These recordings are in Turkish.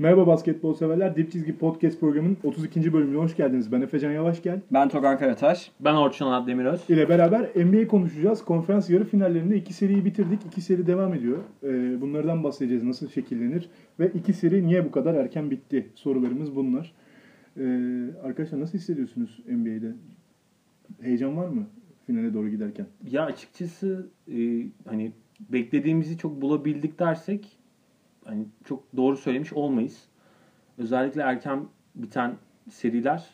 Merhaba basketbol severler. Dip Çizgi Podcast programının 32. bölümüne hoş geldiniz. Ben Efecan Yavaşgel. Ben Togan Karataş. Ben Orçun Onat Demiröz. ile beraber NBA konuşacağız. Konferans yarı finallerinde iki seriyi bitirdik. İki seri devam ediyor. Ee, bunlardan bahsedeceğiz. Nasıl şekillenir? Ve iki seri niye bu kadar erken bitti? Sorularımız bunlar. Ee, arkadaşlar nasıl hissediyorsunuz NBA'de? Heyecan var mı finale doğru giderken? Ya açıkçası e, hani beklediğimizi çok bulabildik dersek hani çok doğru söylemiş olmayız. Özellikle erken biten seriler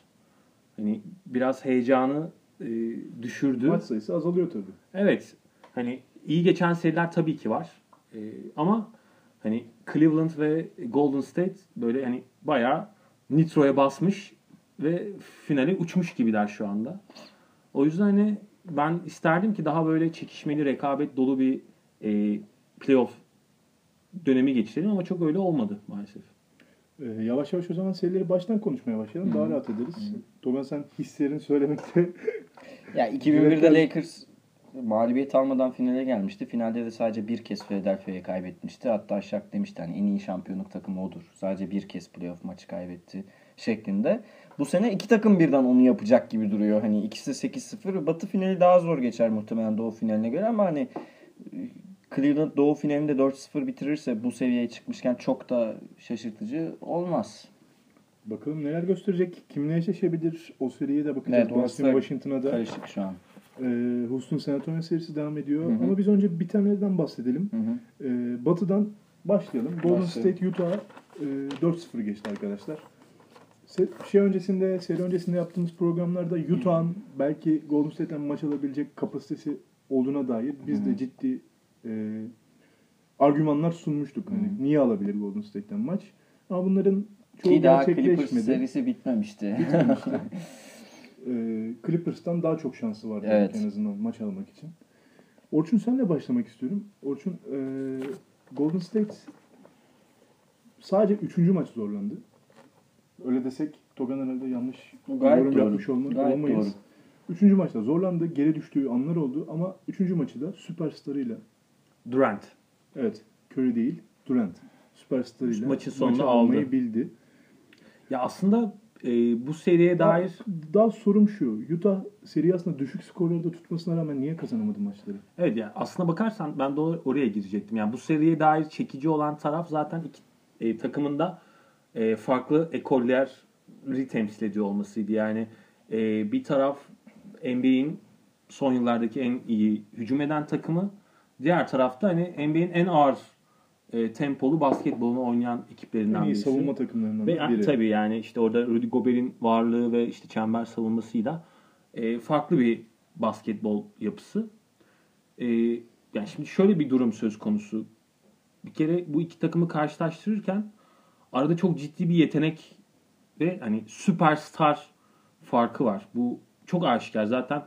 hani biraz heyecanı e, düşürdü. Maç sayısı azalıyor tabii. Evet. Hani iyi geçen seriler tabii ki var. E, ama hani Cleveland ve Golden State böyle hani bayağı nitroya basmış ve finale uçmuş gibiler şu anda. O yüzden hani ben isterdim ki daha böyle çekişmeli, rekabet dolu bir e, playoff dönemi geçirelim ama çok öyle olmadı maalesef. Ee, yavaş yavaş o zaman serileri baştan konuşmaya başlayalım. Daha rahat ederiz. Togan sen hislerini söylemekte Ya 2001'de Lakers mağlubiyet almadan finale gelmişti. Finalde de sadece bir kez Philadelphia'ya kaybetmişti. Hatta Shaq demişti hani en iyi şampiyonluk takımı odur. Sadece bir kez playoff maçı kaybetti şeklinde. Bu sene iki takım birden onu yapacak gibi duruyor. Hani ikisi 8-0. Batı finali daha zor geçer muhtemelen Doğu finaline göre ama hani Cleveland Doğu finalinde 4-0 bitirirse bu seviyeye çıkmışken çok da şaşırtıcı olmaz. Bakalım neler gösterecek, kimle eşleşebilir o seriye de bakacağız. Evet, Boston Washington'a da Karışık şu an. e, Houston San Antonio serisi devam ediyor. Hı hı. Ama biz önce bitenlerden bahsedelim. Hı hı. E, batı'dan başlayalım. Golden Başlayalım. State Utah e, 4-0 geçti arkadaşlar. Se- şey öncesinde, seri öncesinde yaptığımız programlarda Utah'ın belki Golden State'den maç alabilecek kapasitesi olduğuna dair biz Hı de ciddi e, argümanlar sunmuştuk. Hani Hı. niye alabilir Golden State'den maç? Ama bunların çoğu Ki daha Clippers serisi bitmemişti. Bitmemişti. Ee, Clippers'tan daha çok şansı var Evet. en azından maç almak için. Orçun senle başlamak istiyorum. Orçun e, Golden State sadece 3. maç zorlandı. Öyle desek Togan herhalde yanlış Gayet yorum doğru. yapmış olma, Gayet olmayız. doğru. Üçüncü maçta zorlandı. Geri düştüğü anlar oldu ama üçüncü maçı da süperstarıyla Durant. evet Curry değil Durant süperstarıyla Maçın sonunda maçı almayı aldı. bildi. Ya aslında e, bu seriye dair Daha sorum şu. Utah seri aslında düşük skorlarda tutmasına rağmen niye kazanamadı maçları? Evet yani aslına bakarsan ben de or- oraya girecektim. Yani bu seriye dair çekici olan taraf zaten iki e, takımında e, farklı ekolleri temsil ediyor olmasıydı. Yani e, bir taraf NBA'in son yıllardaki en iyi hücum eden takımı. Diğer tarafta hani NBA'in en ağır e, tempolu basketbolunu oynayan ekiplerinden En iyi birisi. savunma takımlarından Ve biri. tabii yani işte orada Rudy Gobert'in varlığı ve işte çember savunmasıyla e, farklı bir basketbol yapısı. E, yani şimdi şöyle bir durum söz konusu. Bir kere bu iki takımı karşılaştırırken arada çok ciddi bir yetenek ve hani süperstar farkı var. Bu çok aşikar. Zaten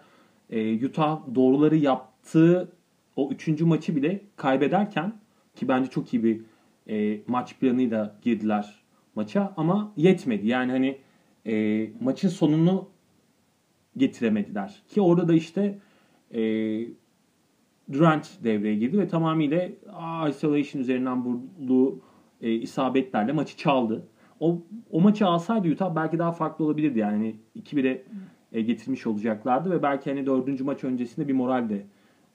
e, Utah doğruları yaptığı o üçüncü maçı bile kaybederken ki bence çok iyi bir e, maç planıyla girdiler maça ama yetmedi. Yani hani e, maçın sonunu getiremediler. Ki orada da işte e, Durant devreye girdi ve tamamıyla isolation üzerinden bulduğu e, isabetlerle maçı çaldı. O, o maçı alsaydı Utah belki daha farklı olabilirdi. Yani 2-1'e e, getirmiş olacaklardı ve belki hani dördüncü maç öncesinde bir moral de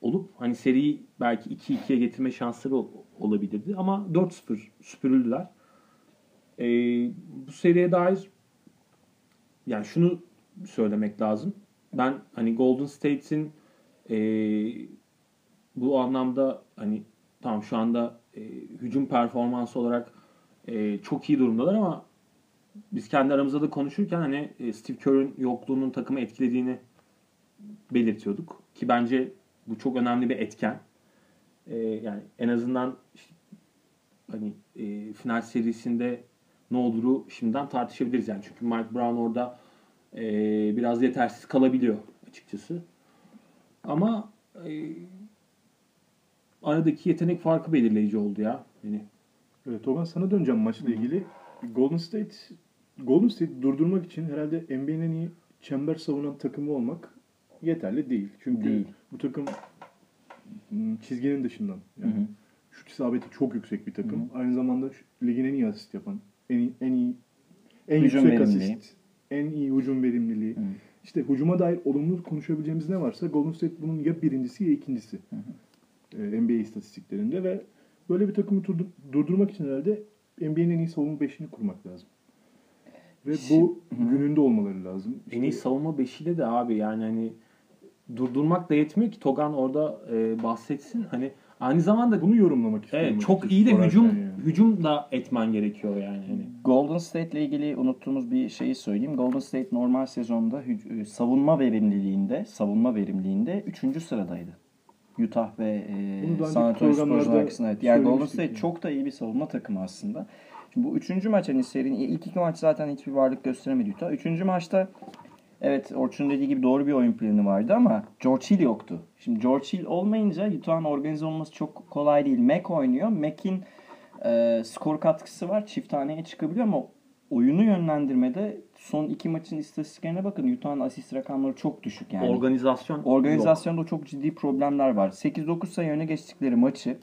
olup hani seriyi belki 2-2'ye getirme şansları ol- olabilirdi. Ama 4-0 süpürüldüler. E, bu seriye dair yani şunu söylemek lazım. Ben hani Golden State'in e, bu anlamda hani tamam şu anda e, hücum performansı olarak e, çok iyi durumdalar ama biz kendi aramızda da konuşurken hani e, Steve Kerr'ün yokluğunun takımı etkilediğini belirtiyorduk. Ki bence bu çok önemli bir etken. E, yani en azından işte, hani e, final serisinde ne olduğunu şimdiden tartışabiliriz yani. Çünkü Mike Brown orada e, biraz yetersiz kalabiliyor açıkçası. Ama e, aradaki yetenek farkı belirleyici oldu ya. Yani Evet, Togan sana döneceğim maçla ilgili. Golden State Golden State durdurmak için herhalde NBA'nin en iyi çember savunan takımı olmak yeterli değil. Çünkü Değil. Bu takım m, çizginin dışından. Yani Hı hı. şut isabeti çok yüksek bir takım. Hı Aynı zamanda şu- ligin en iyi asist yapan en iyi, en iyi en Hücum yüksek asist, en iyi hücum verimliliği. Hı. İşte hücuma dair olumlu konuşabileceğimiz ne varsa Golden State bunun ya birincisi ya ikincisi. Ee, NBA istatistiklerinde ve böyle bir takımı durdur- durdurmak için herhalde NBA'nin en iyi savunma beşini kurmak lazım. Ve bu gününde olmaları lazım. En iyi İşte savunma beşiyle de abi yani hani durdurmak da yetmiyor ki Togan orada e, bahsetsin. Hani aynı zamanda bunu yorumlamak istiyorum. evet, çok iyi de hücum yani. hücum da etmen gerekiyor yani. Hani. Golden State ile ilgili unuttuğumuz bir şeyi söyleyeyim. Golden State normal sezonda hüc- e, savunma verimliliğinde, savunma verimliliğinde 3. sıradaydı. Utah ve e, San Antonio Spurs'un arkasında. Evet. Yani Golden State yani. çok da iyi bir savunma takımı aslında. Şimdi bu üçüncü maç hani serinin ilk iki maç zaten hiçbir varlık gösteremedi Utah. Üçüncü maçta evet Orçun'un dediği gibi doğru bir oyun planı vardı ama George Hill yoktu. Şimdi George Hill olmayınca Utah'ın organize olması çok kolay değil. Mac oynuyor. Mac'in e, skor katkısı var. Çift taneye çıkabiliyor ama oyunu yönlendirmede son iki maçın istatistiklerine bakın. Utah'ın asist rakamları çok düşük yani. Organizasyon yok. Organizasyonda çok ciddi problemler var. 8-9 sayı öne geçtikleri maçı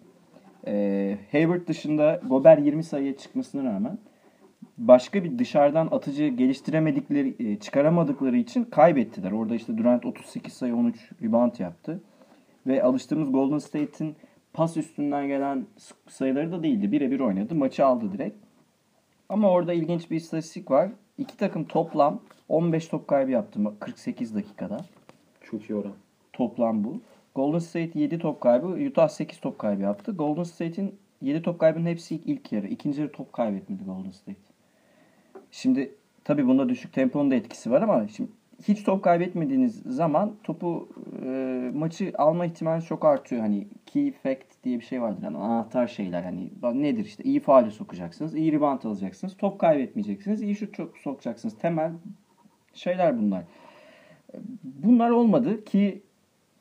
e, Hayward dışında Gober 20 sayıya çıkmasına rağmen başka bir dışarıdan atıcı geliştiremedikleri, e, çıkaramadıkları için kaybettiler. Orada işte Durant 38 sayı 13 rebound yaptı. Ve alıştığımız Golden State'in pas üstünden gelen sayıları da değildi. Birebir oynadı. Maçı aldı direkt. Ama orada ilginç bir istatistik var. İki takım toplam 15 top kaybı yaptı 48 dakikada. Çok iyi oran. Toplam bu. Golden State 7 top kaybı, Utah 8 top kaybı yaptı. Golden State'in 7 top kaybının hepsi ilk, ilk yarı. İkinci yarı top kaybetmedi Golden State. Şimdi tabii bunda düşük temponun da etkisi var ama şimdi hiç top kaybetmediğiniz zaman topu e, maçı alma ihtimali çok artıyor. Hani key fact diye bir şey vardır. Yani anahtar şeyler. Hani nedir işte iyi faale sokacaksınız, iyi rebound alacaksınız, top kaybetmeyeceksiniz, iyi şut sokacaksınız. Temel şeyler bunlar. Bunlar olmadı ki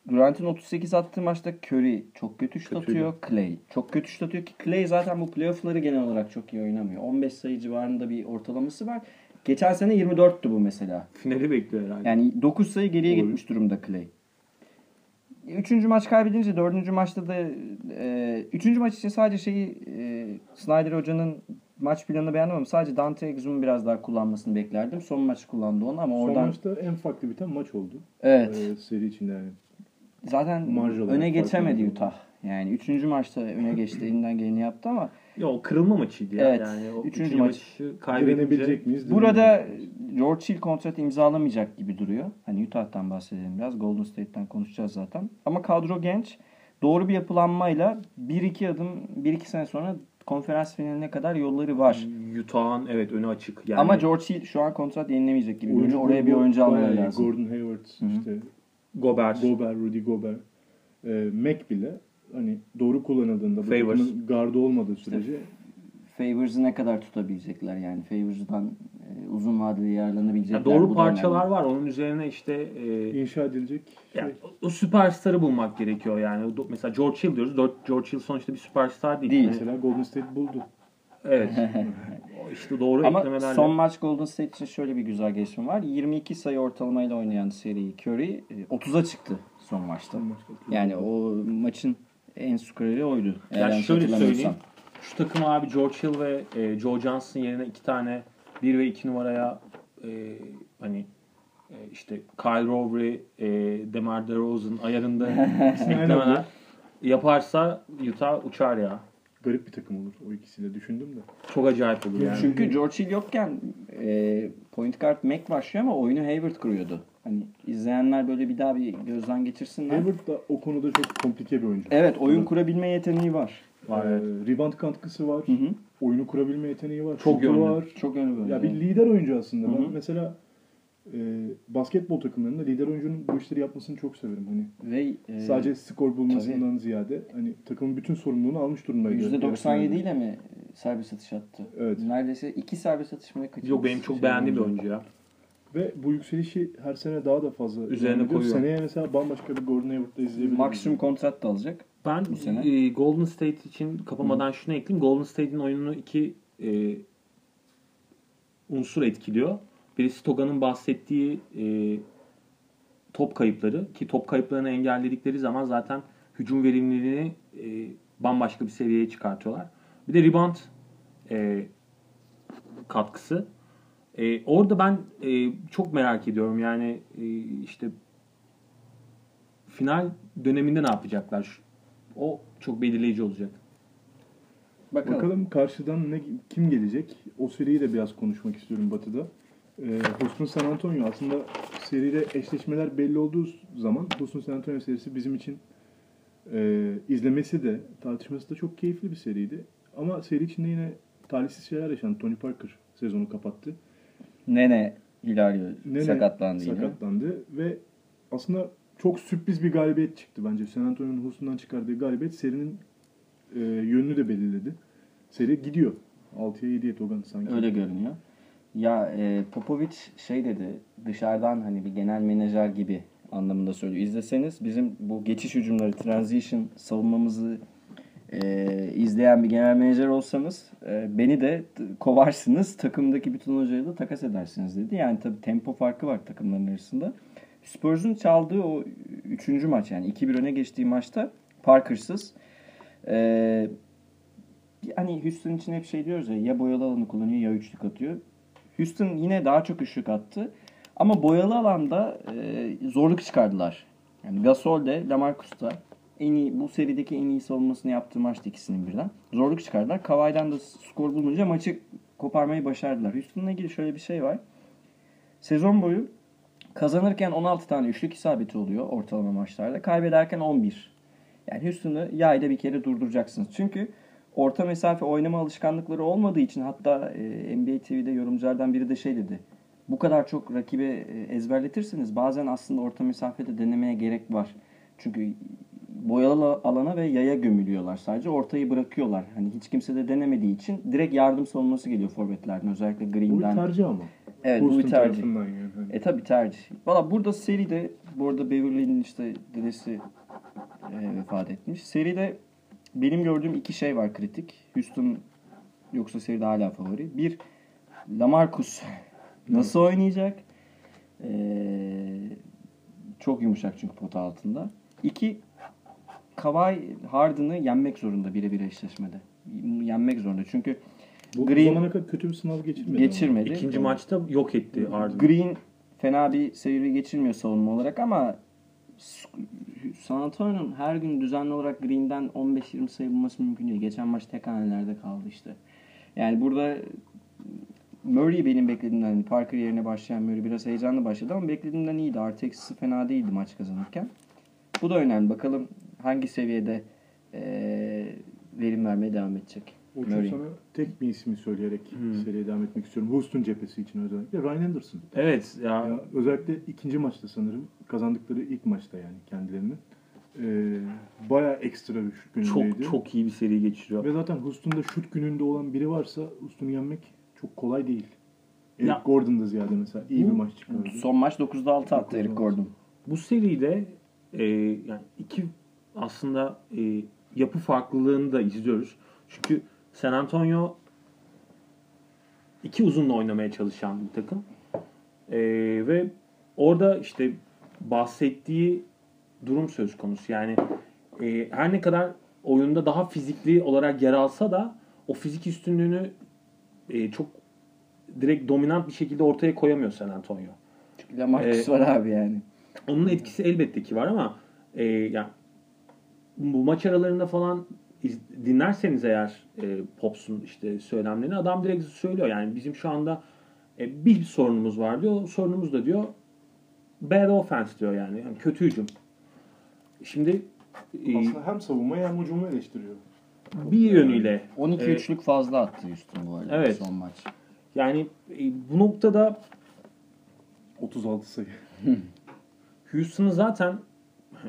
Durant'in 38 attığı maçta Curry çok kötü şut Kötüydü. atıyor. Clay çok kötü şut atıyor ki Clay zaten bu playoff'ları genel olarak çok iyi oynamıyor. 15 sayı civarında bir ortalaması var. Geçen sene 24'tü bu mesela. Finali bekliyor herhalde. Yani 9 sayı geriye Doğru. gitmiş durumda Clay. Üçüncü maç kaybedince dördüncü maçta da e, üçüncü maç için sadece şeyi e, Snyder hocanın maç planını beğendim ama sadece Dante Exum'un biraz daha kullanmasını beklerdim. Son maçı kullandı onu ama Son oradan maçta en farklı biten maç oldu. evet Ee, seri içinde yani. Zaten marj öne geçemedi farklı. Utah. Yani üçüncü maçta öne geçti elinden geleni yaptı ama Yo, kırılma maçıydı ya. Evet, Yani o üçüncü üçüncü maç. Direnebilecek miyiz? burada. George Hill kontrat imzalamayacak gibi duruyor. Hani Utah'tan bahsedelim biraz. Golden State'ten konuşacağız zaten. Ama kadro genç. Doğru bir yapılanmayla 1-2 adım 1-2 sene sonra konferans finaline kadar yolları var. Utah'ın evet önü açık. Yani Ama George Hill şu an kontrat yenilemeyecek gibi Oyuncu. Oraya bir oyuncu almaları lazım. Gordon Hayward, işte Gobert. Gobert, Rudy Gobert, e, Mac bile hani doğru kullanıldığında bu Favors. takımın gardı olmadığı sürece Favors'ı ne kadar tutabilecekler yani. Favors'dan e, uzun vadeli yararlanabilecekler. Ya doğru Bu parçalar önemli. var. Onun üzerine işte e, inşa edilecek şey. yani o- süperstarı bulmak gerekiyor yani. Mesela George Hill diyoruz. George Hill sonuçta bir süperstar değil. Değil. Yani, Mesela Golden State buldu. Evet. O işte doğru Ama eklemelerle. son maç Golden State için şöyle bir güzel gelişme var. 22 sayı ortalamayla oynayan seri Curry e, 30'a çıktı son maçta. Son maçta. Yani o maçın en skoreri oydu. Eğer Yani şöyle söyleyeyim. Şu takım abi George Hill ve e, Joe Johnson yerine iki tane 1 ve 2 numaraya e, hani e, işte Kyle Lowry, e, DeMar DeRozan ayarında eklemeler yaparsa Utah uçar ya. Garip bir takım olur o ikisiyle düşündüm de. Çok acayip olur yani. Çünkü George Hill yokken e, point guard Mac başlıyor ama oyunu Hayward kuruyordu. Hani izleyenler böyle bir daha bir gözden geçirsinler. Hayward da o konuda çok komplike bir oyuncu. Evet oyun kurabilme yeteneği var. Var, Ee, rebound katkısı var. Hı hı. Oyunu kurabilme yeteneği var. Çok yönlü. var. Çok yönlü böyle. Ya bir lider oyuncu aslında. Hı hı. Ben mesela e, basketbol takımlarında lider oyuncunun bu işleri yapmasını çok severim. Hani Ve e, sadece skor bulmasından ziyade hani takımın bütün sorumluluğunu almış durumdaydı. yarı %97 finalde. ile mi serbest atış attı? Evet. Neredeyse iki serbest atış mı ne kaçırdı? Yok benim çok Şey beğendiğim bir oyuncu ya. Ve bu yükselişi her sene daha da fazla Üzerine koyuyor. Seneye mesela bambaşka bir Gordon Hayward'da izleyebiliriz. Maksimum kontrat da alacak. Ben Bu sene. e, Golden State için kapamadan şunu ekleyeyim. Golden State'in oyununu iki e, unsur etkiliyor. Birisi Toga'nın bahsettiği e, top kayıpları ki top kayıplarını engelledikleri zaman zaten hücum verimliliğini e, bambaşka bir seviyeye çıkartıyorlar. Bir de rebound e, katkısı. E, orada ben e, çok merak ediyorum. Yani e, işte final döneminde ne yapacaklar? O çok belirleyici olacak. Bakalım. Bakalım karşıdan ne kim gelecek? O seriyi de biraz konuşmak istiyorum Batı'da. Ee, Houston San Antonio aslında seride eşleşmeler belli olduğu zaman Houston San Antonio serisi bizim için e, izlemesi de tartışması da çok keyifli bir seriydi. Ama seri içinde yine talihsiz şeyler yaşandı. Tony Parker sezonu kapattı. Nene Hilario Nene sakatlandı yine. Sakatlandı ve aslında çok sürpriz bir galibiyet çıktı bence. San Antonio'nun Houston'dan çıkardığı galibiyet serinin e, yönünü de belirledi. Seri gidiyor. 6'ya 7'ye Togan sanki. Öyle görünüyor. Ya e, Popovic şey dedi dışarıdan hani bir genel menajer gibi anlamında söylüyor. İzleseniz bizim bu geçiş hücumları, transition savunmamızı e, izleyen bir genel menajer olsanız e, beni de kovarsınız. Takımdaki bütün hocayı da takas edersiniz dedi. Yani tabii tempo farkı var takımların arasında. Spurs'un çaldığı o üçüncü maç yani 2-1 öne geçtiği maçta Parker'sız e, hani Houston için hep şey diyoruz ya ya boyalı alanı kullanıyor ya üçlük atıyor. Houston yine daha çok üçlük attı. Ama boyalı alanda e, zorluk çıkardılar. Yani Gasol de Lamarcus da en iyi, bu serideki en iyi savunmasını yaptığı maçtı ikisinin birden. Zorluk çıkardılar. Kavay'dan da skor bulunca maçı koparmayı başardılar. Houston'la ilgili şöyle bir şey var. Sezon boyu kazanırken 16 tane üçlük isabeti oluyor ortalama maçlarda. Kaybederken 11. Yani Houston'ı yayda bir kere durduracaksınız. Çünkü orta mesafe oynama alışkanlıkları olmadığı için hatta e, NBA TV'de yorumculardan biri de şey dedi. Bu kadar çok rakibe e, ezberletirseniz bazen aslında orta mesafede denemeye gerek var. Çünkü boyalı alana ve yaya gömülüyorlar sadece. Ortayı bırakıyorlar. Hani hiç kimse de denemediği için direkt yardım savunması geliyor forvetlerden. Özellikle Green'den. Bu bir tercih ama. Evet Houston bu bir tercih. Yani. E tabi tercih. Valla burada seride bu arada Beverly'nin işte dedesi e, vefat etmiş. Seride benim gördüğüm iki şey var kritik. Houston yoksa seride hala favori. Bir Lamarcus nasıl oynayacak? Ee, çok yumuşak çünkü pota altında. İki Kawhi Harden'ı yenmek zorunda birebir eşleşmede. Yenmek zorunda. Çünkü bu Green zamana kadar kötü bir sınav geçirmedi. Geçirmedi. Ama. İkinci maçta yok etti Harden. Green fena bir seyri geçirmiyor savunma olarak ama San her gün düzenli olarak Green'den 15-20 sayı bulması mümkün değil. Geçen maç tek hanelerde kaldı işte. Yani burada Murray benim beklediğimden hani Parker yerine başlayan Murray biraz heyecanlı başladı ama beklediğimden iyiydi. Artı eksisi fena değildi maç kazanırken. Bu da önemli. Bakalım hangi seviyede e, verim vermeye devam edecek. O Murray. sana tek bir ismi söyleyerek hmm. seriye devam etmek istiyorum. Houston cephesi için özellikle. Ryan Anderson. Evet. Ya. ya özellikle ikinci maçta sanırım. Kazandıkları ilk maçta yani kendilerinin. Ee, bayağı ekstra bir şut günündeydi. Çok çok iyi bir seri geçiriyor. Ve zaten Houston'da şut gününde olan biri varsa Houston'u yenmek çok kolay değil. Eric ya, Gordon'da ziyade mesela iyi bu, bir maç çıkardı. Son maç 9'da 6 attı Eric Gordon. Bu seride e, yani iki aslında e, yapı farklılığını da izliyoruz. Çünkü San Antonio iki uzunla oynamaya çalışan bir takım. E, ve orada işte bahsettiği durum söz konusu. Yani e, her ne kadar oyunda daha fizikli olarak yer alsa da o fizik üstünlüğünü e, çok direkt dominant bir şekilde ortaya koyamıyor San Antonio. Çünkü Lamarcus ee, var abi yani. Onun etkisi elbette ki var ama e, yani bu maç aralarında falan dinlerseniz eğer e, Pops'un işte söylemlerini adam direkt söylüyor. Yani bizim şu anda e, bir sorunumuz var diyor. Sorunumuz da diyor bad offense diyor yani. yani kötü hücum. Şimdi e, aslında hem savunmayı hem hücumu eleştiriyor. Bir yönüyle. 12 e, üçlük fazla attı Houston bu arada evet. son maç. Yani e, bu noktada 36 sayı. Houston'ın zaten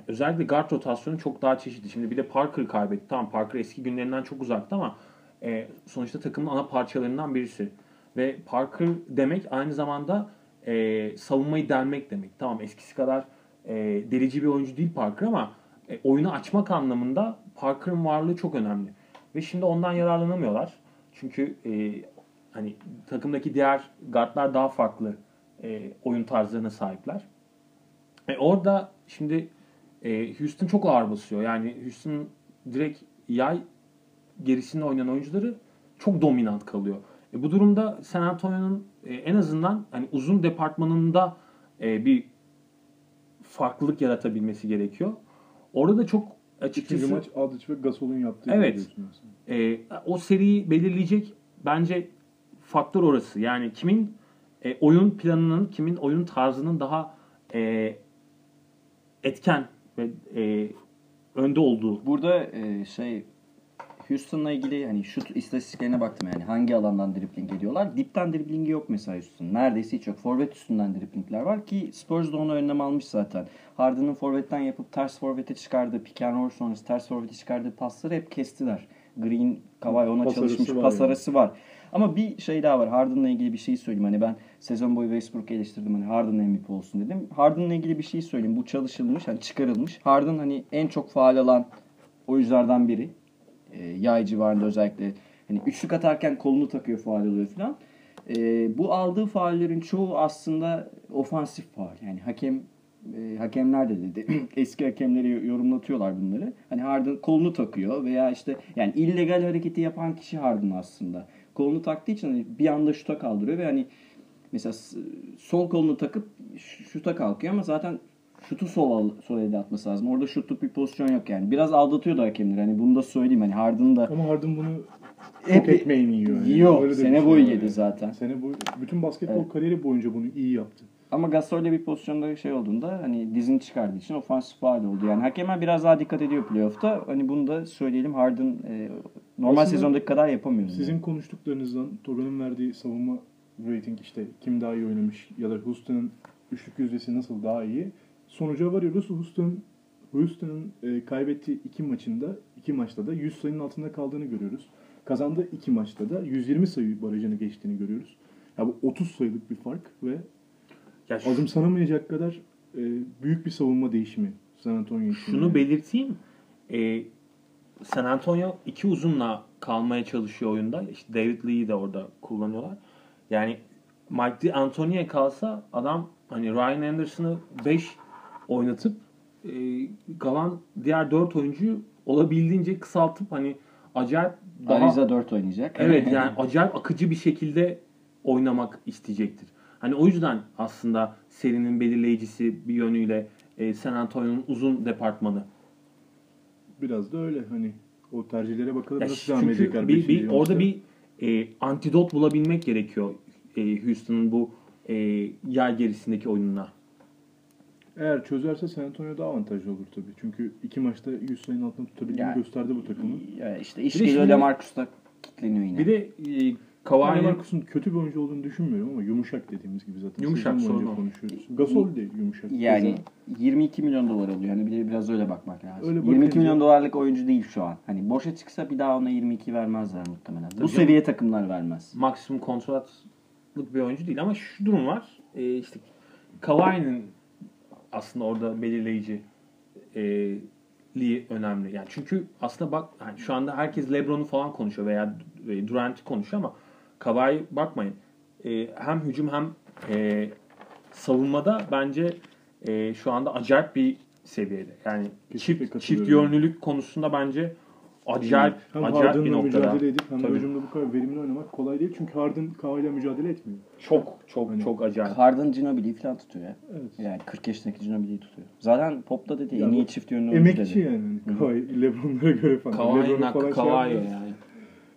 özellikle guard rotasyonu çok daha çeşitli. Şimdi bir de Parker kaybetti. Tamam Parker eski günlerinden çok uzaktı ama e, sonuçta takımın ana parçalarından birisi. Ve Parker demek aynı zamanda e, savunmayı delmek demek. Tamam eskisi kadar e, delici bir oyuncu değil Parker ama e, oyunu açmak anlamında Parker'ın varlığı çok önemli. Ve şimdi ondan yararlanamıyorlar. Çünkü e, hani takımdaki diğer guardlar daha farklı e, oyun tarzlarına sahipler. E, orada şimdi e, Houston çok ağır basıyor. Yani Houston direkt yay gerisinde oynayan oyuncuları çok dominant kalıyor. E, bu durumda San Antonio'nun e, en azından hani uzun departmanında e, bir farklılık yaratabilmesi gerekiyor. Orada da çok açıkçası İkinci maç Adic ve Gasol'un yaptığı Evet. e, o seriyi belirleyecek bence faktör orası. Yani kimin e, oyun planının, kimin oyun tarzının daha e, etken ve e, önde olduğu. Burada e, şey Houston'la ilgili hani şut istatistiklerine baktım yani hangi alandan dribbling ediyorlar. Dipten driblingi yok mesela Houston. Neredeyse hiç yok. Forvet üstünden driblingler var ki Spurs da onu önlem almış zaten. Harden'ın forvetten yapıp ters forvete çıkardığı pick and roll sonrası ters forvete çıkardığı pasları hep kestiler. Green, Kawhi ona Pas arası çalışmış. var Pas yani. arası var. Ama bir şey daha var. Harden'la ilgili bir şey söyleyeyim. Hani ben sezon boyu Westbrook'u eleştirdim. Hani Harden MVP olsun dedim. Harden'la ilgili bir şey söyleyeyim. Bu çalışılmış, hani çıkarılmış. Harden hani en çok faal alan oyunculardan biri. E, yay civarında özellikle. Hani üçlük atarken kolunu takıyor faal oluyor falan. E, bu aldığı faullerin çoğu aslında ofansif faul. Yani hakem e, hakemler de dedi. Eski hakemleri yorumlatıyorlar bunları. Hani Harden kolunu takıyor veya işte yani illegal hareketi yapan kişi Harden aslında. Kolunu taktığı için hani bir anda şuta kaldırıyor ve hani mesela sol kolunu takıp şuta kalkıyor ama zaten şutu sol sol elde atması lazım. Orada şutluk bir pozisyon yok yani. Biraz aldatıyordu hakemler. Hani bunu da söyleyeyim. Hani Harden da Ama Harden bunu Hep- ekmeğini yiyor. yani. Yiyor. Öyle Sene şey boyu yedi yani. zaten. Sene boyu, bütün basketbol Evet. kariyeri boyunca bunu iyi yaptı. Ama Gasol'le bir pozisyonda şey olduğunda hani dizini çıkardığı için ofansif faal oldu. Yani hakemler biraz daha dikkat ediyor playoff'ta. Hani bunu da söyleyelim. Harden e, normal Aslında sezondaki kadar yapamıyor. Sizin yani. konuştuklarınızdan Toron'un verdiği savunma rating işte kim daha iyi oynamış ya da Houston'ın üçlük yüzdesi nasıl daha iyi sonuca varıyoruz. Houston Houston'ın e, kaybettiği iki maçında iki maçta da 100 sayının altında kaldığını görüyoruz. Kazandığı iki maçta da 120 sayı barajını geçtiğini görüyoruz. Ya bu 30 sayılık bir fark ve Ya şu- azımsanamayacak kadar e, büyük bir savunma değişimi San Antonio için. Şunu belirteyim. Ee, San Antonio iki uzunla kalmaya çalışıyor oyunda. İşte David Lee'yi de orada kullanıyorlar. Yani Mike D'Antoni'ye kalsa adam hani Ryan Anderson'ı 5 oynatıp e, kalan diğer 4 oyuncuyu olabildiğince kısaltıp hani acayip daha Ariza 4 oynayacak. Evet yani acayip akıcı bir şekilde oynamak isteyecektir. Hani o yüzden aslında serinin belirleyicisi bir yönüyle e, San Antonio'nun uzun departmanı. Biraz da öyle hani o tercihlere bakalım Ya nasıl devam çünkü edecekler. bir, bir, orada bir e, antidot bulabilmek gerekiyor e, Houston'ın bu e, yay gerisindeki oyununa. Eğer çözerse San Antonio daha avantajlı olur tabii. Çünkü iki maçta 100 sayının altında tutabildiğini Yani- gösterdi bu takımın. Ya işte iş geliyor şimdi- Lamarcus da kilitleniyor yine. Bir de e, Yani Kawhi'nin Marcus'un kötü bir oyuncu olduğunu düşünmüyorum ama yumuşak dediğimiz gibi zaten. Yumuşak, sorun konuşuyoruz. Gasol de yumuşak. Yani Keza 22 milyon dolar alıyor. Hani bir de biraz öyle bakmak lazım. Öyle 22 bakınca- milyon dolarlık oyuncu değil şu an. Hani boşa çıksa bir daha ona 22 vermezler muhtemelen. Bu canım. seviye takımlar vermez. maksimum kontratlık bir oyuncu değil ama şu durum var. E, işte Kawhi'nin aslında orada belirleyici e, önemli. Yani çünkü aslında bak yani şu anda herkes LeBron'u falan konuşuyor veya Durant'i konuşuyor ama Kawhi bakmayın. E, hem hücum hem e, savunmada bence e, şu anda acayip bir seviyede. Yani Kesinlikle çift, çift yönlülük konusunda bence acayip hem acayip bir Harden'la noktada. mücadele edip hem de Tabii. hücumda bu kadar verimli oynamak kolay değil. Çünkü Harden Kawhi'yle mücadele etmiyor. Çok çok Hani- çok acayip. Harden Ginobili'yi falan tutuyor ya. Evet. Yani 40 yaşındaki Ginobili'yi tutuyor. Zaten Pop da dedi Ya en iyi çift yönlü oyuncu Emekçi dedi. yani. hani Kawhi, Lebron'lara göre falan. Lebron'u hakkı falan şey yani.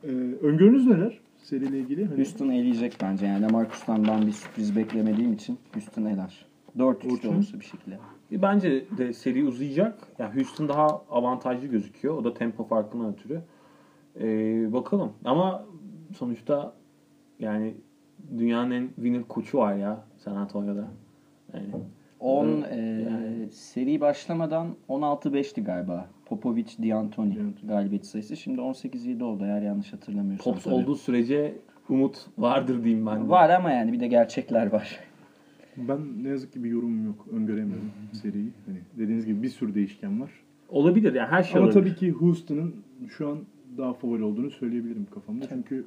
Ee, öngörünüz neler seriyle ilgili? Hani Houston eleyecek bence. Yani Lamarcus'tan ben bir sürpriz beklemediğim için Houston eler. 4-3 Orçun? olursa bir şekilde. Bence de seri uzayacak. Yani Houston daha avantajlı gözüküyor. O da tempo farkından ötürü. Ee, bakalım. Ama sonuçta yani dünyanın en winner koçu var ya San Antonio'da. Yani 10 Evet, e, yani. seri başlamadan 16-5'ti galiba. Popovic, D'Antoni galibiyet sayısı. Şimdi 18-7 oldu eğer yanlış hatırlamıyorsam. Pops tabii. olduğu sürece umut vardır diyeyim ben de. Var ama yani bir de gerçekler var. ben ne yazık ki bir yorumum yok. Öngöremiyorum seriyi. Hani dediğiniz gibi bir sürü değişken var. Olabilir yani her şey Ama olabilir. tabii ki Houston'ın şu an daha favori olduğunu söyleyebilirim kafamda. Çünkü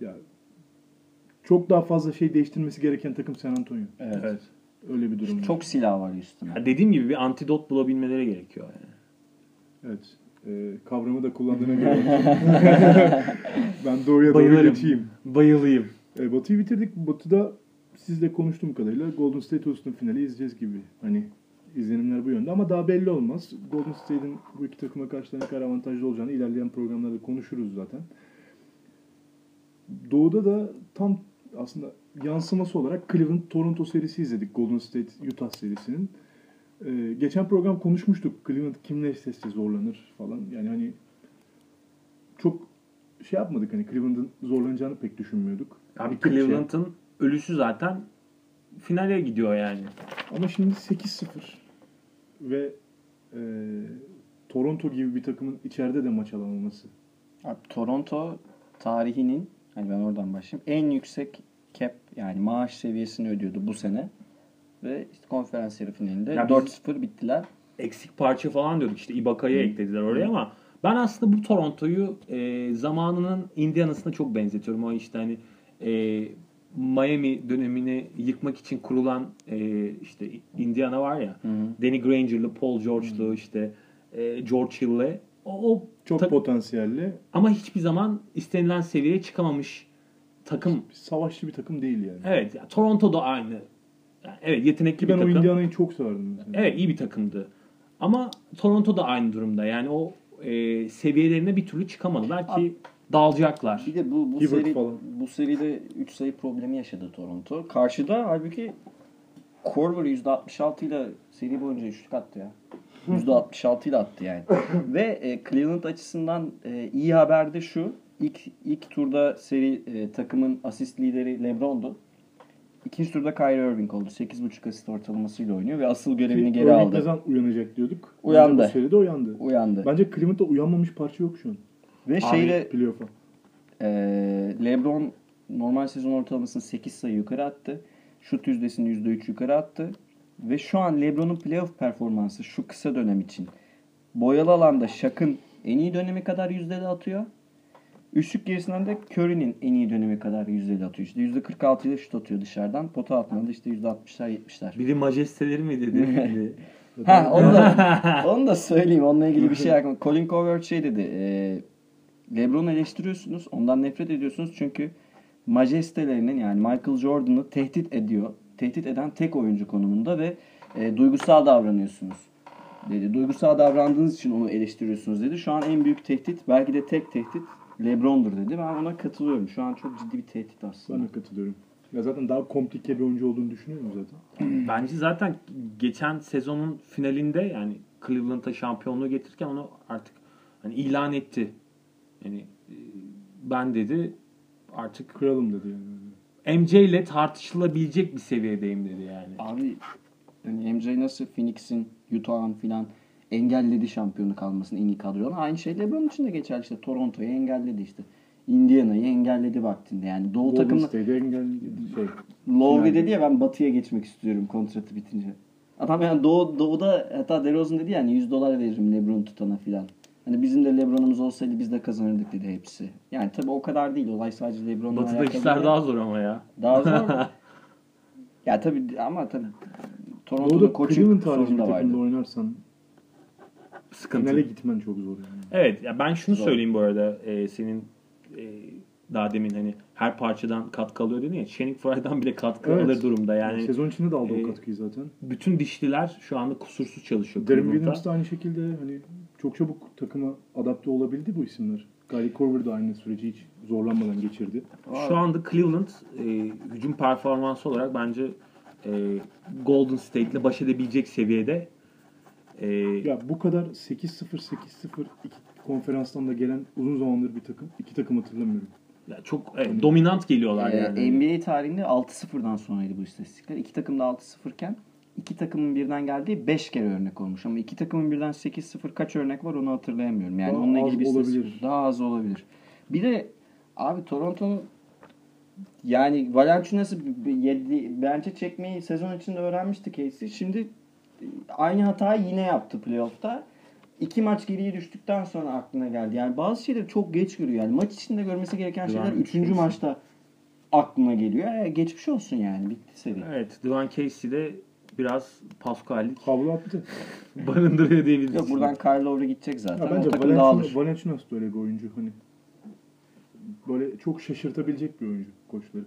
ya çok daha fazla şey değiştirmesi gereken takım San Antonio. Evet. Evet. Öyle bir durum. var. Çok silah var Houston'da. Yani dediğim gibi bir antidot bulabilmeleri gerekiyor yani. Evet. e, kavramı da kullandığına göre ben doğuya doğru Bayılırım. geçeyim. Bayılayım. E, Batı'yı bitirdik. Batı'da sizle konuştuğum kadarıyla Golden State Houston finali izleyeceğiz gibi. Hani izlenimler bu yönde ama daha belli olmaz. Golden State'in bu iki takıma karşı ne kadar avantajlı olacağını ilerleyen programlarda konuşuruz zaten. Doğu'da da tam aslında yansıması olarak Cleveland Toronto serisi izledik. Golden State Utah serisinin. Ee, geçen program konuşmuştuk. Cleveland kimle eşleşse zorlanır falan. Yani hani çok şey yapmadık hani Cleveland'ın zorlanacağını pek düşünmüyorduk. Abi şey. Cleveland'ın ölüsü zaten finale gidiyor yani. Ama şimdi 8-0 ve e, Toronto gibi bir takımın içeride de maç alamaması. Abi, Toronto tarihinin hani ben oradan başlayayım. En yüksek cap yani maaş seviyesini ödüyordu bu sene. Ve işte konferans yarı finalinde Ya biz- 4-0 bittiler. Eksik parça falan diyorduk işte Ibaka'yı eklediler oraya ama ben aslında bu Toronto'yu e, zamanının Indiana'sına çok benzetiyorum. O işte hani e, Miami dönemini yıkmak için kurulan e, işte Indiana var ya. Hı hı. Danny Granger'lı, Paul George'lu işte e, George Hill'le o, o Çok ta- potansiyelli. ama hiçbir zaman istenilen seviyeye çıkamamış takım. Savaşçı bir takım değil yani. Evet, ya Toronto da aynı. Yani evet yetenekli Ki bir ben o takım. Indiana'yı çok severdim. Mesela. Evet iyi bir takımdı. Ama Toronto da aynı durumda. Yani o e, seviyelerine bir türlü çıkamadılar ki dağılacaklar. Bir de bu bu Hibbert seri falan. bu seride 3 sayı problemi yaşadı Toronto. Karşıda halbuki Korver %66 ile seri boyunca üçlük attı ya. %66 ile attı yani. Ve e, Cleveland açısından e, iyi haber de şu. İlk ilk turda seri e, takımın asist lideri LeBron'du. İkinci turda Kyrie Irving oldu. 8.5 asist ortalamasıyla oynuyor ve asıl görevini geri Örnek aldı. Kazan uyanacak diyorduk. Uyandı. Bence Bu seride uyandı. Uyandı. Bence Cleveland'da uyanmamış parça yok şu an. Ve Abi, şeyle Playoff'a. Ee, LeBron normal sezon ortalamasını 8 sayı yukarı attı. Şut yüzdesini %3 yukarı attı. Ve şu an LeBron'un playoff performansı şu kısa dönem için boyalı alanda Shaq'ın en iyi dönemi kadar yüzdeli atıyor. Üçlük gerisinden de Curry'nin en iyi dönemi kadar yüzdeli atıyor. İşte %46 ile şut atıyor dışarıdan. Pota atmadı işte %60'lar 70'ler. Biri majesteleri mi dedi? Ha onu da, onu da söyleyeyim. Onunla ilgili bir şey aklıma. Colin Cowherd şey dedi. E, LeBron'u eleştiriyorsunuz. Ondan nefret ediyorsunuz. Çünkü majestelerinin yani Michael Jordan'ı tehdit ediyor. Tehdit eden tek oyuncu konumunda ve e, duygusal davranıyorsunuz dedi. Duygusal davrandığınız için onu eleştiriyorsunuz dedi. Şu an en büyük tehdit belki de tek tehdit LeBron'dur dedi. Ben ona katılıyorum. Şu an çok ciddi bir tehdit aslında. Ben de katılıyorum. Ya zaten daha komplike bir oyuncu olduğunu düşünüyorum zaten. Bence zaten geçen sezonun finalinde yani Cleveland'a şampiyonluğu getirirken onu artık hani ilan etti. Yani e, ben dedi artık Kralım dedi yani. MJ ile tartışılabilecek bir seviyedeyim dedi yani. Abi yani MJ nasıl Phoenix'in, Utah'ın filan engelledi şampiyonu kalmasını en iyi kadrodan. Aynı şey LeBron için de geçerli işte. Toronto'yu engelledi işte. Indiana'yı engelledi vaktinde. Yani Doğu Golden takımı engel şey. Lowry dedi ya ben Batı'ya geçmek istiyorum kontratı bitince. Adam yani Doğu, Doğu'da hatta DeRozan dedi yani 100 dolar veririm LeBron tutana filan. Hani bizim de LeBron'umuz olsaydı biz de kazanırdık dedi hepsi. Yani tabii o kadar değil. Olay sadece LeBron'la Batı'da alakalı işler değil. daha zor ama ya. Daha zor. ya tabii ama tabii Toronto'da Doğu'da koçu Cleveland sorun harici bir da takımda vardı. oynarsan Sıkıntı. finale gitmen çok zor yani. Evet ya ben şunu Zor. söyleyeyim bu arada e, senin e, daha demin hani her parçadan katkı alıyor dedin ya Channing Frye'dan bile katkı Evet. alır durumda yani. Sezon içinde de aldı e, o katkıyı zaten. Bütün dişliler şu anda kusursuz çalışıyor. Darren. Williams da aynı şekilde hani çok çabuk takıma adapte olabildi bu isimler. Gary Corver da aynı süreci hiç zorlanmadan geçirdi. Şu anda Cleveland e, hücum performansı olarak bence e, Golden State'le baş edebilecek seviyede. E, Ya bu kadar 8-0 8-0 iki konferanstan da gelen uzun zamandır bir takım. iki takım hatırlamıyorum. ya çok evet, dominant geliyorlar Ee, yani. NBA tarihinde 6-0'dan sonraydı bu istatistikler. İki takım da 6-0 iken iki takımın birden geldiği 5 kere örnek olmuş. Ama iki takımın birden 8-0 kaç örnek var onu hatırlayamıyorum. Yani Daha onunla ilgili bir istatistik- olabilir. Daha az olabilir. Bir de abi Toronto'nun yani Valanciunas'ı yedi- bence çekmeyi sezon içinde öğrenmişti Casey. Şimdi aynı hatayı yine yaptı playoff'ta. İki maç geriye düştükten sonra aklına geldi. Yani bazı şeyleri çok geç görüyor. Yani maç içinde görmesi gereken şeyler Duran üçüncü Casey. maçta aklına geliyor. E, geçmiş olsun yani. Bitti seri. Evet, Duane Casey de biraz Pascal'lik Havlu attı. barındırıyor diyebiliriz. Yok buradan Kyle Lowry gidecek zaten. Ya bence o takım dağılır. Valenciunas, Valenciunas da öyle bir oyuncu. Hani böyle çok şaşırtabilecek bir oyuncu koçları.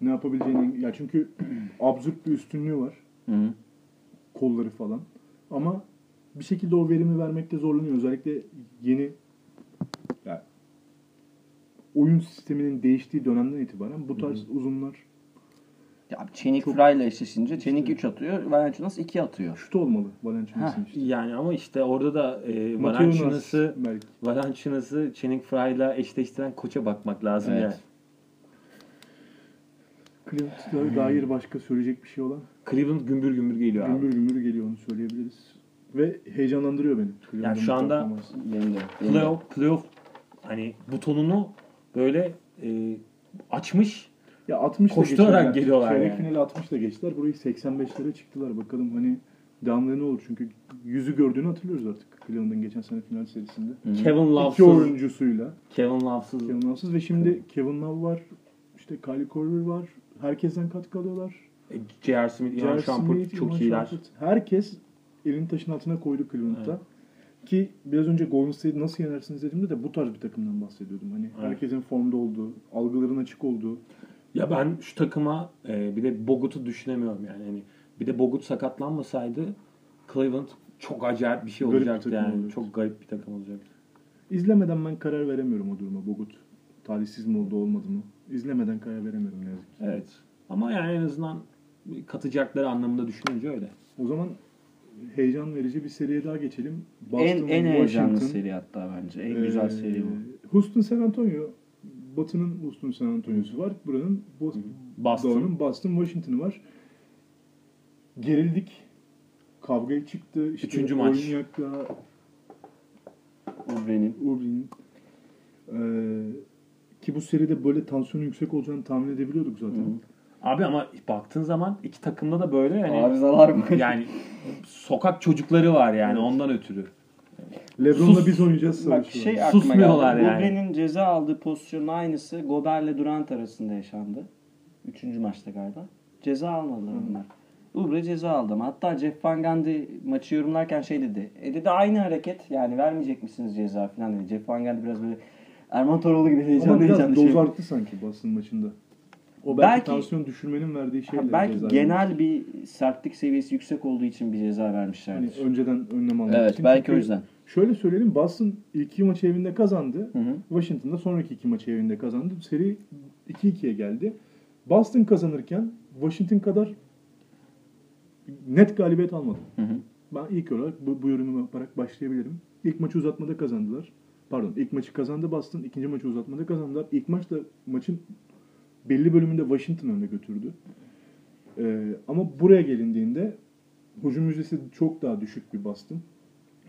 Ne yapabileceğini ya çünkü absürt bir üstünlüğü var. Hı hı. Kolları falan. Ama bir şekilde o verimi vermekte zorlanıyor. Özellikle yeni yani oyun sisteminin değiştiği dönemden itibaren bu tarz uzunlar Ya Çenik Çok- Fry ile eşleşince Çenik 3 atıyor. Valenciunas 2 atıyor. şut olmalı Valenciunas'ın Heh, işte. Yani ama işte orada da e, Valanciunas'ı. Valanciunas'ı Channing Frye'la eşleştiren koça bakmak lazım Evet. yani. Cleveland'a dair başka söyleyecek bir şey olan Cleveland gümbür gümbür geliyor abi. gümbür gümbür geliyor onu söyleyebiliriz. Ve heyecanlandırıyor beni. Cleveland'ın şu anda- benim de. Playoff, playoff hani butonunu böyle e, açmış. Ya 60 Koşturarak geliyorlar Çeyrek yani. finali 60 da geçtiler. Burayı 85'lere çıktılar. Bakalım hani devamlı ne olur. Çünkü yüzü gördüğünü hatırlıyoruz artık. Cleveland'ın geçen sene final serisinde. Hı hı. Kevin İki Love'sız. oyuncusuyla. Kevin Love'sız. Kevin Love'sız ve şimdi Kevin Love var. İşte Kylie Korver var. Herkesten katkı alıyorlar. J.R. Smith, Ian J.R. Shumpert çok Iman iyiler. Shumpert. Herkes elini taşın altına koydu Cleveland'da. Ki biraz önce Golden State'i nasıl yenersiniz dediğimde de bu tarz bir takımdan bahsediyordum. Hani Evet. herkesin formda olduğu, algıların açık olduğu. Ya ben şu takıma e, bir de Bogut'u düşünemiyorum yani. Hani bir de Bogut sakatlanmasaydı Cleveland çok acayip bir şey Garip bir olacaktı takım yani. olurdu. Çok garip bir takım olacaktı. İzlemeden ben karar veremiyorum o duruma. Bogut talihsiz mi oldu olmadı mı? İzlemeden karar veremiyorum ne yazık ki. Evet. Ama yani en azından katacakları anlamında düşününce öyle. O zaman heyecan verici bir seriye daha geçelim. En, en heyecanlı Washington. seri hatta bence. En Ee, güzel seri bu. Houston San Antonio. Batı'nın Houston San Antonio'su var. Buranın Boston. Boston. Doğu'nun Boston Washington'ı var. Gerildik. Kavga çıktı. İşte Üçüncü maç. Olynyak'la Ubre'nin. Ubrin'in ee, ki bu seride böyle tansiyonun yüksek olacağını tahmin edebiliyorduk zaten. Hı. Abi ama baktığın zaman iki takımda da böyle yani Arızalar mı? yani sokak çocukları var yani Evet. ondan ötürü. LeBron'la biz oynayacağız Bak şey var. aklıma Susmuyorlar geldi. yani. Ubre'nin ceza aldığı pozisyonun aynısı Gober'le Durant arasında yaşandı. Üçüncü maçta galiba. Ceza almadılar onlar. Ubre ceza aldı ama hatta Jeff Van Gundy maçı yorumlarken şey dedi. E dedi aynı hareket yani vermeyecek misiniz ceza falan dedi. Jeff Van Gundy biraz böyle Erman Toroğlu gibi Ama heyecanlı biraz heyecanlı doz şey. arttı sanki Boston maçında. O belki, Belki- tansiyon düşürmenin verdiği Ha, şeyle. belki genel bir sertlik seviyesi yüksek olduğu için bir ceza Hani vermişlerdir. önceden önlem almak evet için. belki Çünkü o yüzden. Şöyle söyleyelim Boston ilk iki maçı evinde kazandı. Hı hı. Washington'da sonraki iki maçı evinde kazandı. Seri 2-2'ye geldi. Boston kazanırken Washington kadar net galibiyet almadı. Hı hı. Ben ilk olarak bu, bu yorumu yaparak başlayabilirim. İlk maçı uzatmada kazandılar. Pardon ilk maçı kazandı Boston. ikinci maçı uzatmada kazandılar. İlk maçta maçın belli bölümünde Washington önde götürdü. Ee, ama buraya gelindiğinde hücum yüzdesi çok daha düşük bir Boston.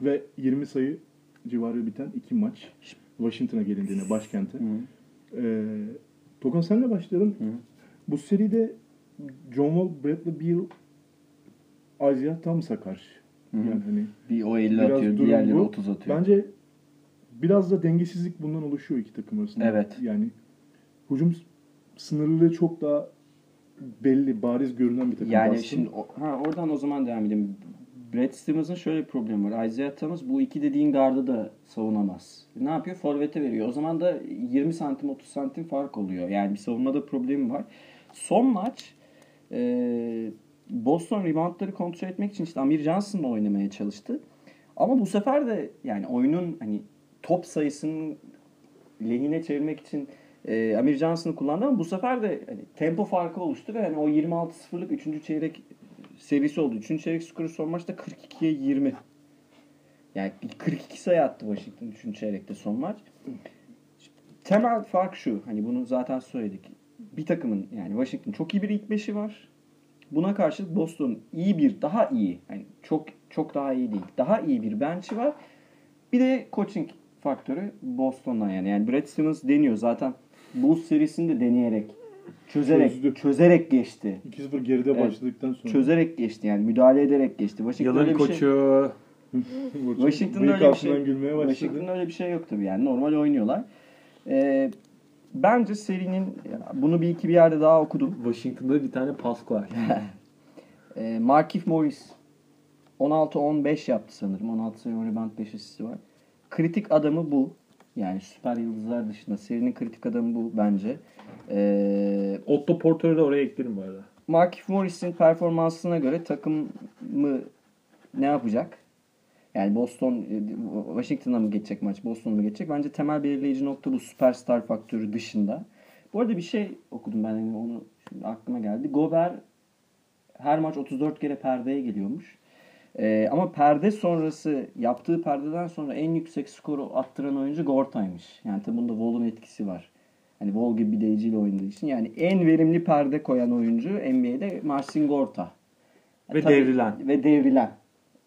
Ve 20 sayı civarı biten iki maç. Washington'a gelindiğinde başkente. Hı. Ee, Tokan senle başlayalım. Hı. Bu seride John Wall, Bradley Beal, Isaiah Thomas'a karşı. Hı. Yani hani Bir o 50 Biraz atıyor, diğerleri bu. 30 atıyor. bence biraz da dengesizlik bundan oluşuyor iki takım arasında. Evet. Yani hücum sınırlılığı çok daha belli, bariz görünen bir takım. Yani Boston. şimdi o- ha, oradan o zaman devam edelim. Brad Stevens'ın şöyle bir problemi var. Isaiah Thomas bu iki dediğin gardı da savunamaz. Ne yapıyor? Forvet'e veriyor. O zaman da 20 santim 30 santim fark oluyor. Yani bir savunmada problemi var. Son maç e, Boston reboundları kontrol etmek için işte Amir Johnson'la oynamaya çalıştı. Ama bu sefer de yani oyunun hani top sayısının lehine çevirmek için e, Amir Johnson'ı kullandı ama bu sefer de hani, tempo farkı oluştu ve hani o 26-0'lık 3. çeyrek serisi oldu. 3. çeyrek skoru son maçta 42'ye 20. Yani 42 sayı attı Washington 3. çeyrekte son maç. Temel fark şu. Hani bunu zaten söyledik. Bir takımın yani Washington çok iyi bir ilk beşi var. Buna karşı Boston iyi bir, daha iyi. Yani çok çok daha iyi değil. Daha iyi bir bench'i var. Bir de coaching faktörü Boston'dan yani. Yani Brad Stevens deniyor zaten. Bulls serisini de deneyerek, çözerek, Çözdü. çözerek geçti. 2-0 geride Evet. başladıktan sonra. Çözerek geçti yani. Müdahale ederek geçti. Washington öyle bir şey- koçu. Washington'da öyle bir şey- gülmeye başladı. Washington'da öyle bir şey yok tabii yani. Normal oynuyorlar. Ee, bence serinin bunu bir iki bir yerde daha okudum. Washington'da bir tane Pascal. E, Markif Morris 16-15 yaptı sanırım. 16 sayı rebound 5 asisti var. Kritik adamı bu. Yani süper yıldızlar dışında serinin kritik adamı bu bence. Ee, Otto Porter'ı da oraya eklerim bu arada. Markif Morris'in performansına göre takımı ne yapacak? Yani Boston, e, Washington'a mı geçecek maç, Boston'a mı geçecek? Bence temel belirleyici nokta bu süperstar faktörü dışında. Bu arada bir şey okudum ben yani onu şimdi aklıma geldi. Gober her maç 34 kere perdeye geliyormuş. Ee, ama perde sonrası yaptığı perdeden sonra en yüksek skoru attıran oyuncu Gorta'ymış. Yani tabi bunda Wall'un etkisi var. Hani Wall gibi bir deyiciyle oynadığı için. Yani en verimli perde koyan oyuncu NBA'de Marcin Gorta. Ve Tabii- devrilen. Ve devrilen.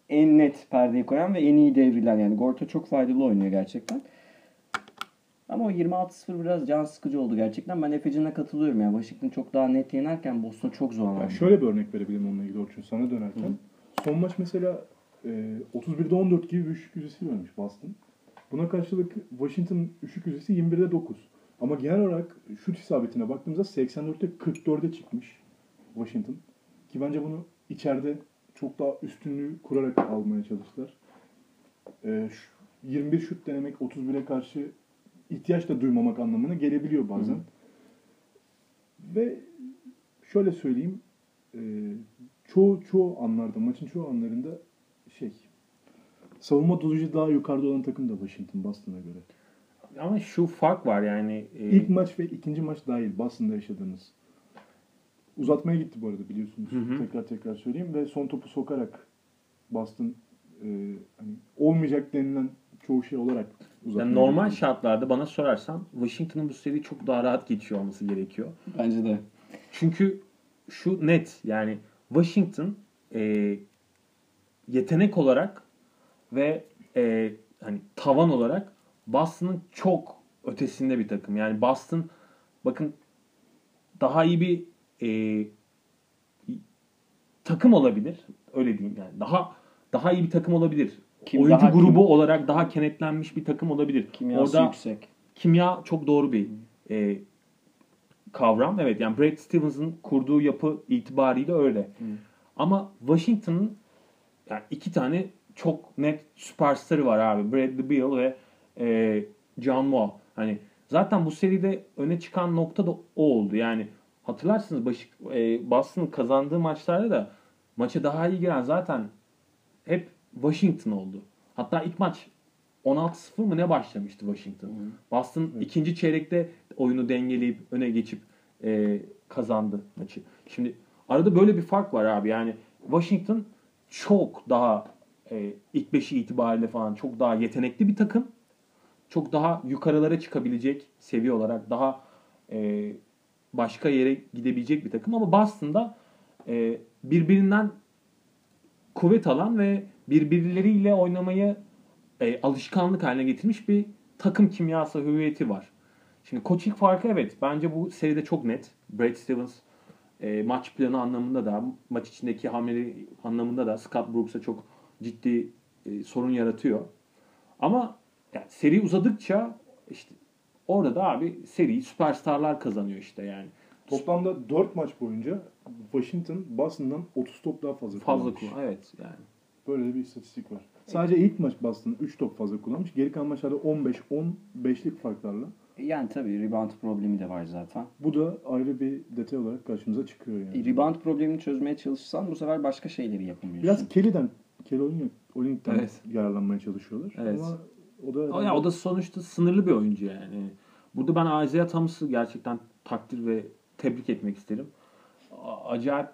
En net perdeyi koyan ve en iyi devrilen. Yani Gorta çok faydalı oynuyor gerçekten. Ama o 26-0 biraz can sıkıcı oldu gerçekten. Ben Efecan'a katılıyorum. Yani Washington çok daha net yenerken Boston çok zorlandı. Ya şöyle bir örnek verebilirim onunla ilgili Orçun sana dönerken. Son maç mesela e, 31'de 14 gibi bir üçlük yüzdesi vermiş Boston. Buna karşılık Washington üçlük yüzdesi 21'de 9. Ama genel olarak şut isabetine baktığımızda 84'te 44'e çıkmış Washington. Ki bence bunu içeride çok daha üstünlüğü kurarak almaya çalıştılar. E, şu- 21 şut denemek 31'e karşı ihtiyaç da duymamak anlamına gelebiliyor bazen. Ve şöyle söyleyeyim e, çoğu çoğu anlarda maçın çoğu anlarında şey savunma dolucu daha yukarıda olan takım da Washington Boston'a göre. Ama şu fark var yani. e, İlk maç ve ikinci maç dahil Boston'da yaşadığınız. Uzatmaya gitti bu arada biliyorsunuz. Hı hı. Tekrar tekrar söyleyeyim ve son topu sokarak Boston e, hani olmayacak denilen çoğu şey olarak uzatmaya yani normal gitti. şartlarda bana sorarsan Washington'ın bu seriyi çok daha rahat geçiyor olması gerekiyor. Bence de. Çünkü şu net yani Washington e, yetenek olarak ve e, hani tavan olarak Boston'ın çok ötesinde bir takım. Yani Boston bakın daha iyi bir e, takım olabilir. Öyle diyeyim yani. Daha daha iyi bir takım olabilir. Kim Oyuncu daha grubu kim- olarak daha kenetlenmiş bir takım olabilir. Kimyası Orada yüksek. kimya çok doğru bir e, kavram. Evet yani Brad Stevens'ın kurduğu yapı itibariyle öyle. Ama Washington'ın yani iki tane çok net süperstarı var abi. Bradley Beal ve e, John Wall. Hani zaten bu seride öne çıkan nokta da o oldu. Yani hatırlarsınız başı, e, Boston'ın kazandığı maçlarda da maça daha iyi giren zaten hep Washington oldu. Hatta ilk maç 16-0 mı ne başlamıştı Washington? Boston ikinci çeyrekte oyunu dengeleyip öne geçip e, kazandı maçı. Şimdi arada böyle bir fark var abi. Yani Washington çok daha e, ilk beşi itibariyle falan çok daha yetenekli bir takım. Çok daha yukarılara çıkabilecek seviye olarak daha e, başka yere gidebilecek bir takım. Ama Boston'da e, birbirinden kuvvet alan ve birbirleriyle oynamayı e, alışkanlık haline getirmiş bir takım kimyası hüviyeti var. Şimdi coaching farkı evet bence bu seride çok net. Brad Stevens e, maç planı anlamında da maç içindeki hamleleri anlamında da Scott Brooks'a çok ciddi e, sorun yaratıyor. Ama yani seri uzadıkça işte orada da abi seri süperstarlar kazanıyor işte yani. Toplamda 4 maç boyunca Washington Boston'dan 30 top daha fazla Fazla kullanmış. kullan. Evet yani. Böyle bir istatistik var. Sadece ilk maç Boston 3 top fazla kullanmış. Geri kalan maçlarda 15-15'lik farklarla. Yani tabii rebound problemi de var zaten. Bu da ayrı bir detay olarak karşımıza çıkıyor yani. Rebound problemini çözmeye çalışsan bu sefer başka şeyleri yapamıyorsun. Biraz Kelly'den, Kelly Olynyk'ten Evet. yararlanmaya çalışıyorlar. Evet. Ama o da O, ya, o da sonuçta sınırlı bir oyuncu yani. Burada ben Isaiah Thomas'ı gerçekten takdir ve tebrik etmek isterim. Acayip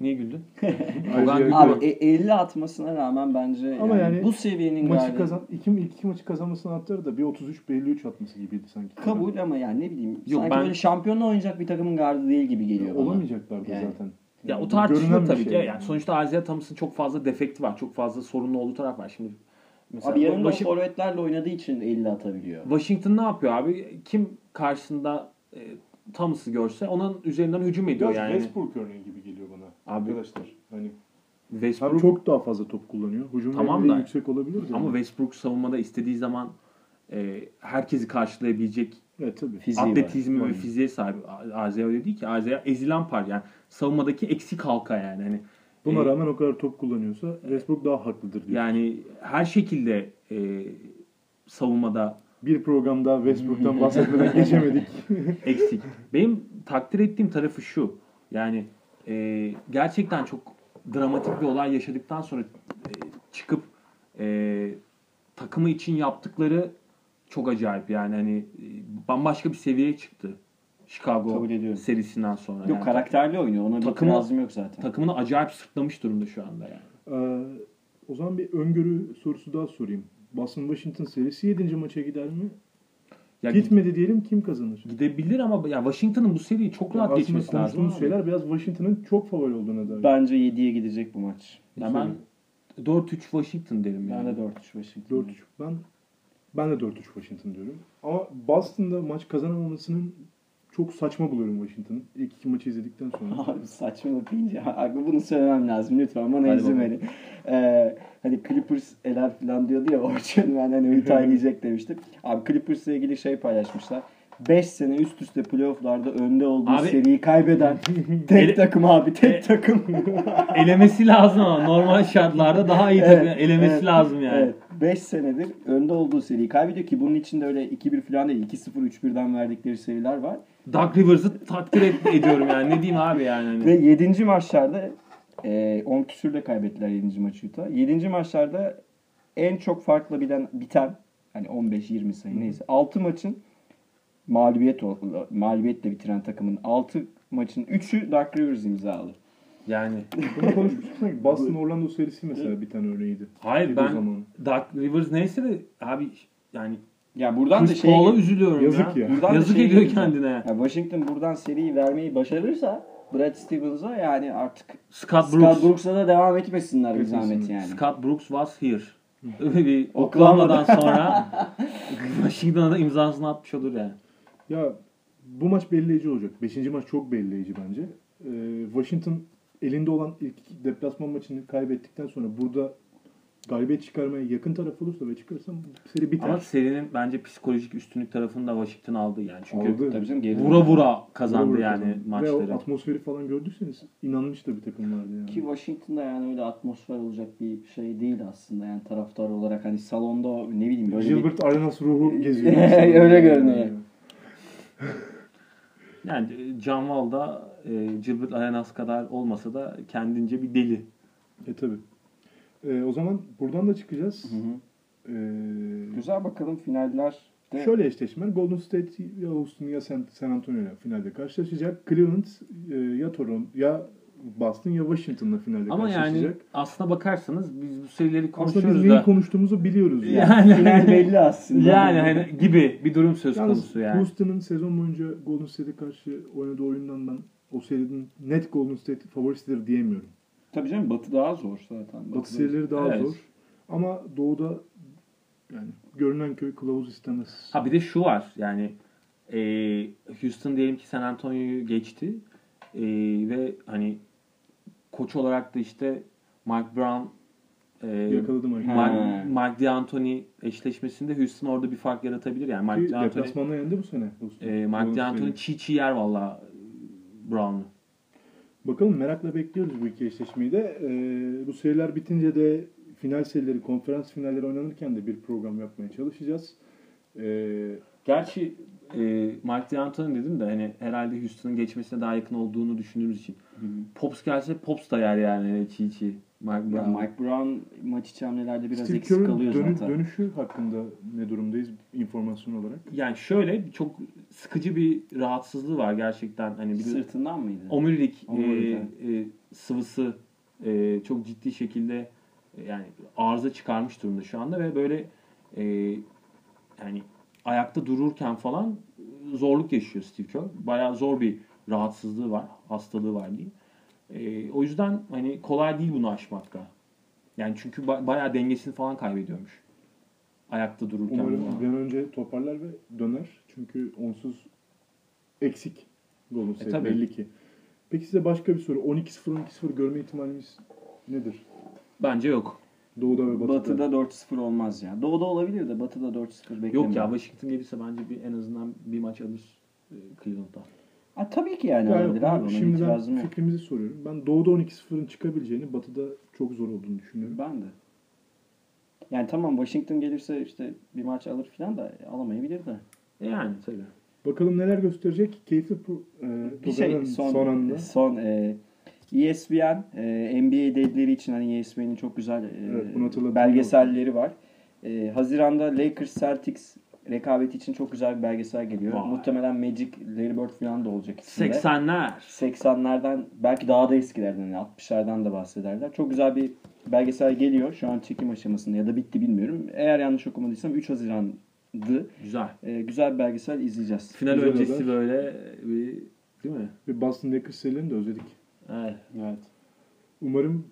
Niye güldün? Abi e- 50 atmasına rağmen bence Ama yani yani bu seviyenin maçı galibi kazan iki, ilk iki maçı kazanmasının atları da bir 33 bir 53 atması gibiydi sanki. kabul ama yani ne bileyim Yok, sanki ben- böyle şampiyonla oynayacak bir takımın gardı değil gibi geliyor bana. Olamayacaklardı Yani. zaten. Ya o tartışılır tabii şey ki. Yani sonuçta Isaiah Thomas'ın çok fazla defekti var. Çok fazla sorunlu olduğu taraf var. Şimdi mesela Abi yanında Washington- forvetlerle oynadığı için 50 atabiliyor. Washington ne yapıyor abi? Kim karşısında e, Thomas'ı görse onun üzerinden hücum ediyor Biraz yani. Westbrook örneği gibi. Abi- Arkadaşlar hani Westbrook hem çok daha fazla top kullanıyor. Hücum Tamam da- yüksek olabilir de. ama Westbrook savunmada istediği zaman e, herkesi karşılayabilecek Evet tabii. Fiziği var. atletizmi ve Aynen. fiziğe sahip. Isaiah öyle değil ki. Isaiah ezilen par yani. Savunmadaki eksik halka yani. Hani Buna e, rağmen o kadar top kullanıyorsa Westbrook daha haklıdır diyor. yani her şekilde e, savunmada Bir programda Westbrook'tan bahsetmeden geçemedik. eksik. Benim takdir ettiğim tarafı şu. Yani e, gerçekten çok dramatik bir olay yaşadıktan sonra e, çıkıp e, takımı için yaptıkları çok acayip. Yani hani e, bambaşka bir seviyeye çıktı. Chicago serisinden sonra. Yok Yani karakterli oynuyor. Ona bir Takımı- itirazım yok zaten. takımını acayip sırtlamış durumda şu anda yani. Ee, o zaman bir öngörü sorusu daha sorayım. Boston Washington serisi 7. maça gider mi? Ya Gitmedi diyelim kim kazanır? Gidebilir ama ya Washington'ın bu seriyi çok rahat Aslında geçmesi lazım. ama. şeyler biraz Washington'ın çok favori olduğuna dair. Bence 7'ye gidecek bu maç. Ya ben 4-3 Washington derim Ben yani. de 4-3 Washington. 4-3. Ben ben de 4-3 Washington diyorum. Ama Boston'da maç kazanamamasının çok saçma buluyorum Washington'ın. İlk iki maçı izledikten sonra. Abi saçmalık deyince abi bunu söylemem lazım lütfen bana Hadi izin verin. Ee, hani Clippers eler falan diyordu ya Orçun ben hani Utah gidecek demiştim. Abi Clippers'la ilgili şey paylaşmışlar. 5 sene üst üste playofflarda önde olduğu Abi- seriyi kaybeden Ele- tek takım abi tek E- takım. Elemesi lazım ama normal şartlarda daha iyi takım Evet, elemesi evet, lazım yani. Evet. 5 senedir önde olduğu seriyi kaybediyor ki bunun içinde öyle 2-1 falan değil 2-0 3-1'den verdikleri seriler var. Doug Rivers'ı takdir et- ediyorum yani. Ne diyeyim abi yani. Hani. Ve 7. maçlarda e, 10 küsürle kaybettiler 7. maçı Utah. 7. maçlarda en çok farkla biten, biten hani 15-20 sayı neyse 6 maçın mağlubiyet mağlubiyetle bitiren takımın 6 maçın 3'ü Dark Rivers imzalı. Yani Bunu konuşmuştuk sanki. Boston Orlando serisi mesela bir tane örneğiydi. hayır Bir de o ben zaman. Doug Rivers neyse de abi yani Ya buradan da Chris şey Paul'a üzülüyorum Yazık ya. ya. Buradan da Yazık şey ediyor geleceğim. kendine. Ya Washington buradan seriyi vermeyi başarırsa Brad Stevens'a yani artık Scott Brooks. Scott Brooks'a da devam etmesinler bir Etmesinler. zahmet yani. Scott Brooks was here. Öyle bir. Oklahoma'dan sonra Washington'a da imzasını atmış olur yani. Ya bu maç belirleyici olacak. Beşinci maç çok belirleyici bence. Ee, Washington elinde olan ilk deplasman maçını kaybettikten sonra burada galibiyet çıkarmaya yakın taraf olursa ve çıkarsa seri biter. Ama serinin bence psikolojik üstünlük tarafını da Washington aldı yani. Çünkü Aldı. Tabii canım geri vura vura kazandı Vura vura yani kazandı. Ve maçları. o atmosferi falan gördüyseniz inanmış da bir takım vardı yani. Ki Washington'da yani öyle atmosfer olacak bir şey değil aslında yani taraftar olarak hani salonda ne bileyim böyle bir... Gilbert Arenas ruhu geziyor. Öyle görünüyor. Yani Wall da e, Gilbert Arenas kadar olmasa da kendince bir deli. E tabi. E, o zaman buradan da çıkacağız. Hı hı. E, Güzel bakalım finaller de Şöyle eşleşmeler Golden State ya Houston ya San, San Antonio ile finalde karşılaşacak. Cleveland e, ya Toronto ya Boston ya Washington'la finalde Ama yani karşılaşacak. aslına bakarsanız biz bu serileri Aslında konuşuyoruz biz neyi da. konuştuğumuzu biliyoruz. Yani. Yani, final belli aslında. yani hani gibi bir durum söz Yalnız konusu yani. Houston'ın sezon boyunca Golden State'e karşı oynadığı oyundan ben o serinin net Golden State favorisidir diyemiyorum. Tabii canım Batı daha zor zaten. Batı Batı'da- serileri daha Evet. zor. Ama Doğu'da yani görünen köy kılavuz istemez. Ha bir de şu var yani e, Houston diyelim ki San Antonio'yu geçti E, ve hani koç olarak da işte Mike Brown e, Yakaladım Mike, Mike. D'Antoni eşleşmesinde Houston orada bir fark yaratabilir yani Mike D'Antoni deplasmanda yendi bu sene. E, Mike D'Antoni çiğ çiğ yer valla Brown'u. Bakalım merakla bekliyoruz bu iki eşleşmeyi de. Ee, bu seriler bitince de final serileri, konferans finalleri oynanırken de bir program yapmaya çalışacağız. Ee, Gerçi e, Mike D'Antoni dedim de hani herhalde Houston'ın geçmesine daha yakın olduğunu düşündüğümüz için. Hı hı. Pops gelse Pops da yer yani çiğ çiğ. Mike Ya Brown. Mike Brown maç içi hamlelerde biraz Steve eksik kalıyor dönü- zaten. dönüşü hakkında ne durumdayız informasyon olarak? Yani şöyle çok sıkıcı bir rahatsızlığı var gerçekten. Hani bir Sırtından mıydı? omurilik e, e, sıvısı e, çok ciddi şekilde e, yani arıza çıkarmış durumda şu anda ve böyle e, yani ayakta dururken falan zorluk yaşıyor Steve Kerr. Bayağı zor bir rahatsızlığı var, hastalığı var diyeyim. E, o yüzden hani kolay değil bunu aşmakta. Yani çünkü ba- bayağı dengesini falan kaybediyormuş. Ayakta dururken. Umarım falan. bir an önce toparlar ve döner. Çünkü onsuz eksik Golden State tabii. belli ki. Peki size başka bir soru. 12-0 12-0 görme ihtimalimiz nedir? Bence yok. Doğu'da ve Batı'da. Batı'da 4-0 olmaz ya. Doğu'da olabilir de Batı'da 4-0 beklemiyorum. Yok ya Washington gelirse bence bir en azından bir maç alır e, Cleveland'da. Ha, tabii ki yani Ya olabilir yok, abi. Ona şimdiden itirazım yok. fikrimizi soruyorum. Ben Doğu'da 12-0'ın çıkabileceğini, Batı'da çok zor olduğunu düşünüyorum. Ben de. Yani tamam Washington gelirse işte bir maç alır falan da alamayabilir de. E Yani tabii. Bakalım neler gösterecek. Keyifli pro- e, Bir şey son son anda. son e, ESPN e, NBA devleri için hani ESPN'in çok güzel e, Evet, belgeselleri var. E, Haziran'da Lakers Celtics rekabeti için çok güzel bir belgesel geliyor. Vay. Muhtemelen Magic, Larry Bird falan da olacak içinde. 80'ler. 80'lerden belki daha da eskilerden yani 60'lardan da bahsederler. Çok güzel bir belgesel geliyor. Şu an çekim aşamasında ya da bitti bilmiyorum. Eğer yanlış okumadıysam 3 Haziran'dı. Güzel. E, güzel bir belgesel izleyeceğiz. Final Güzel öncesi haber. böyle bir değil mi? Ve Boston Lakers serilerini de özledik. Evet. Evet. Umarım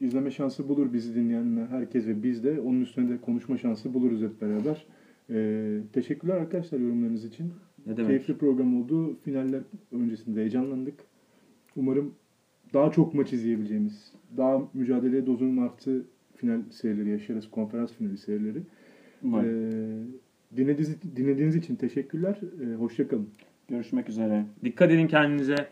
izleme şansı bulur bizi dinleyenler, herkes ve biz de. Onun üstüne de konuşma şansı buluruz hep beraber. Ee, teşekkürler arkadaşlar yorumlarınız için. Ne demek? Keyifli program oldu. Finaller öncesinde heyecanlandık. Umarım daha çok maç izleyebileceğimiz, daha mücadeleye dozunun arttığı final serileri yaşarız. Konferans finali serileri. Umarım. Ee, dinlediğiniz, dinlediğiniz için teşekkürler. Ee, hoşçakalın. Görüşmek üzere. Dikkat edin kendinize.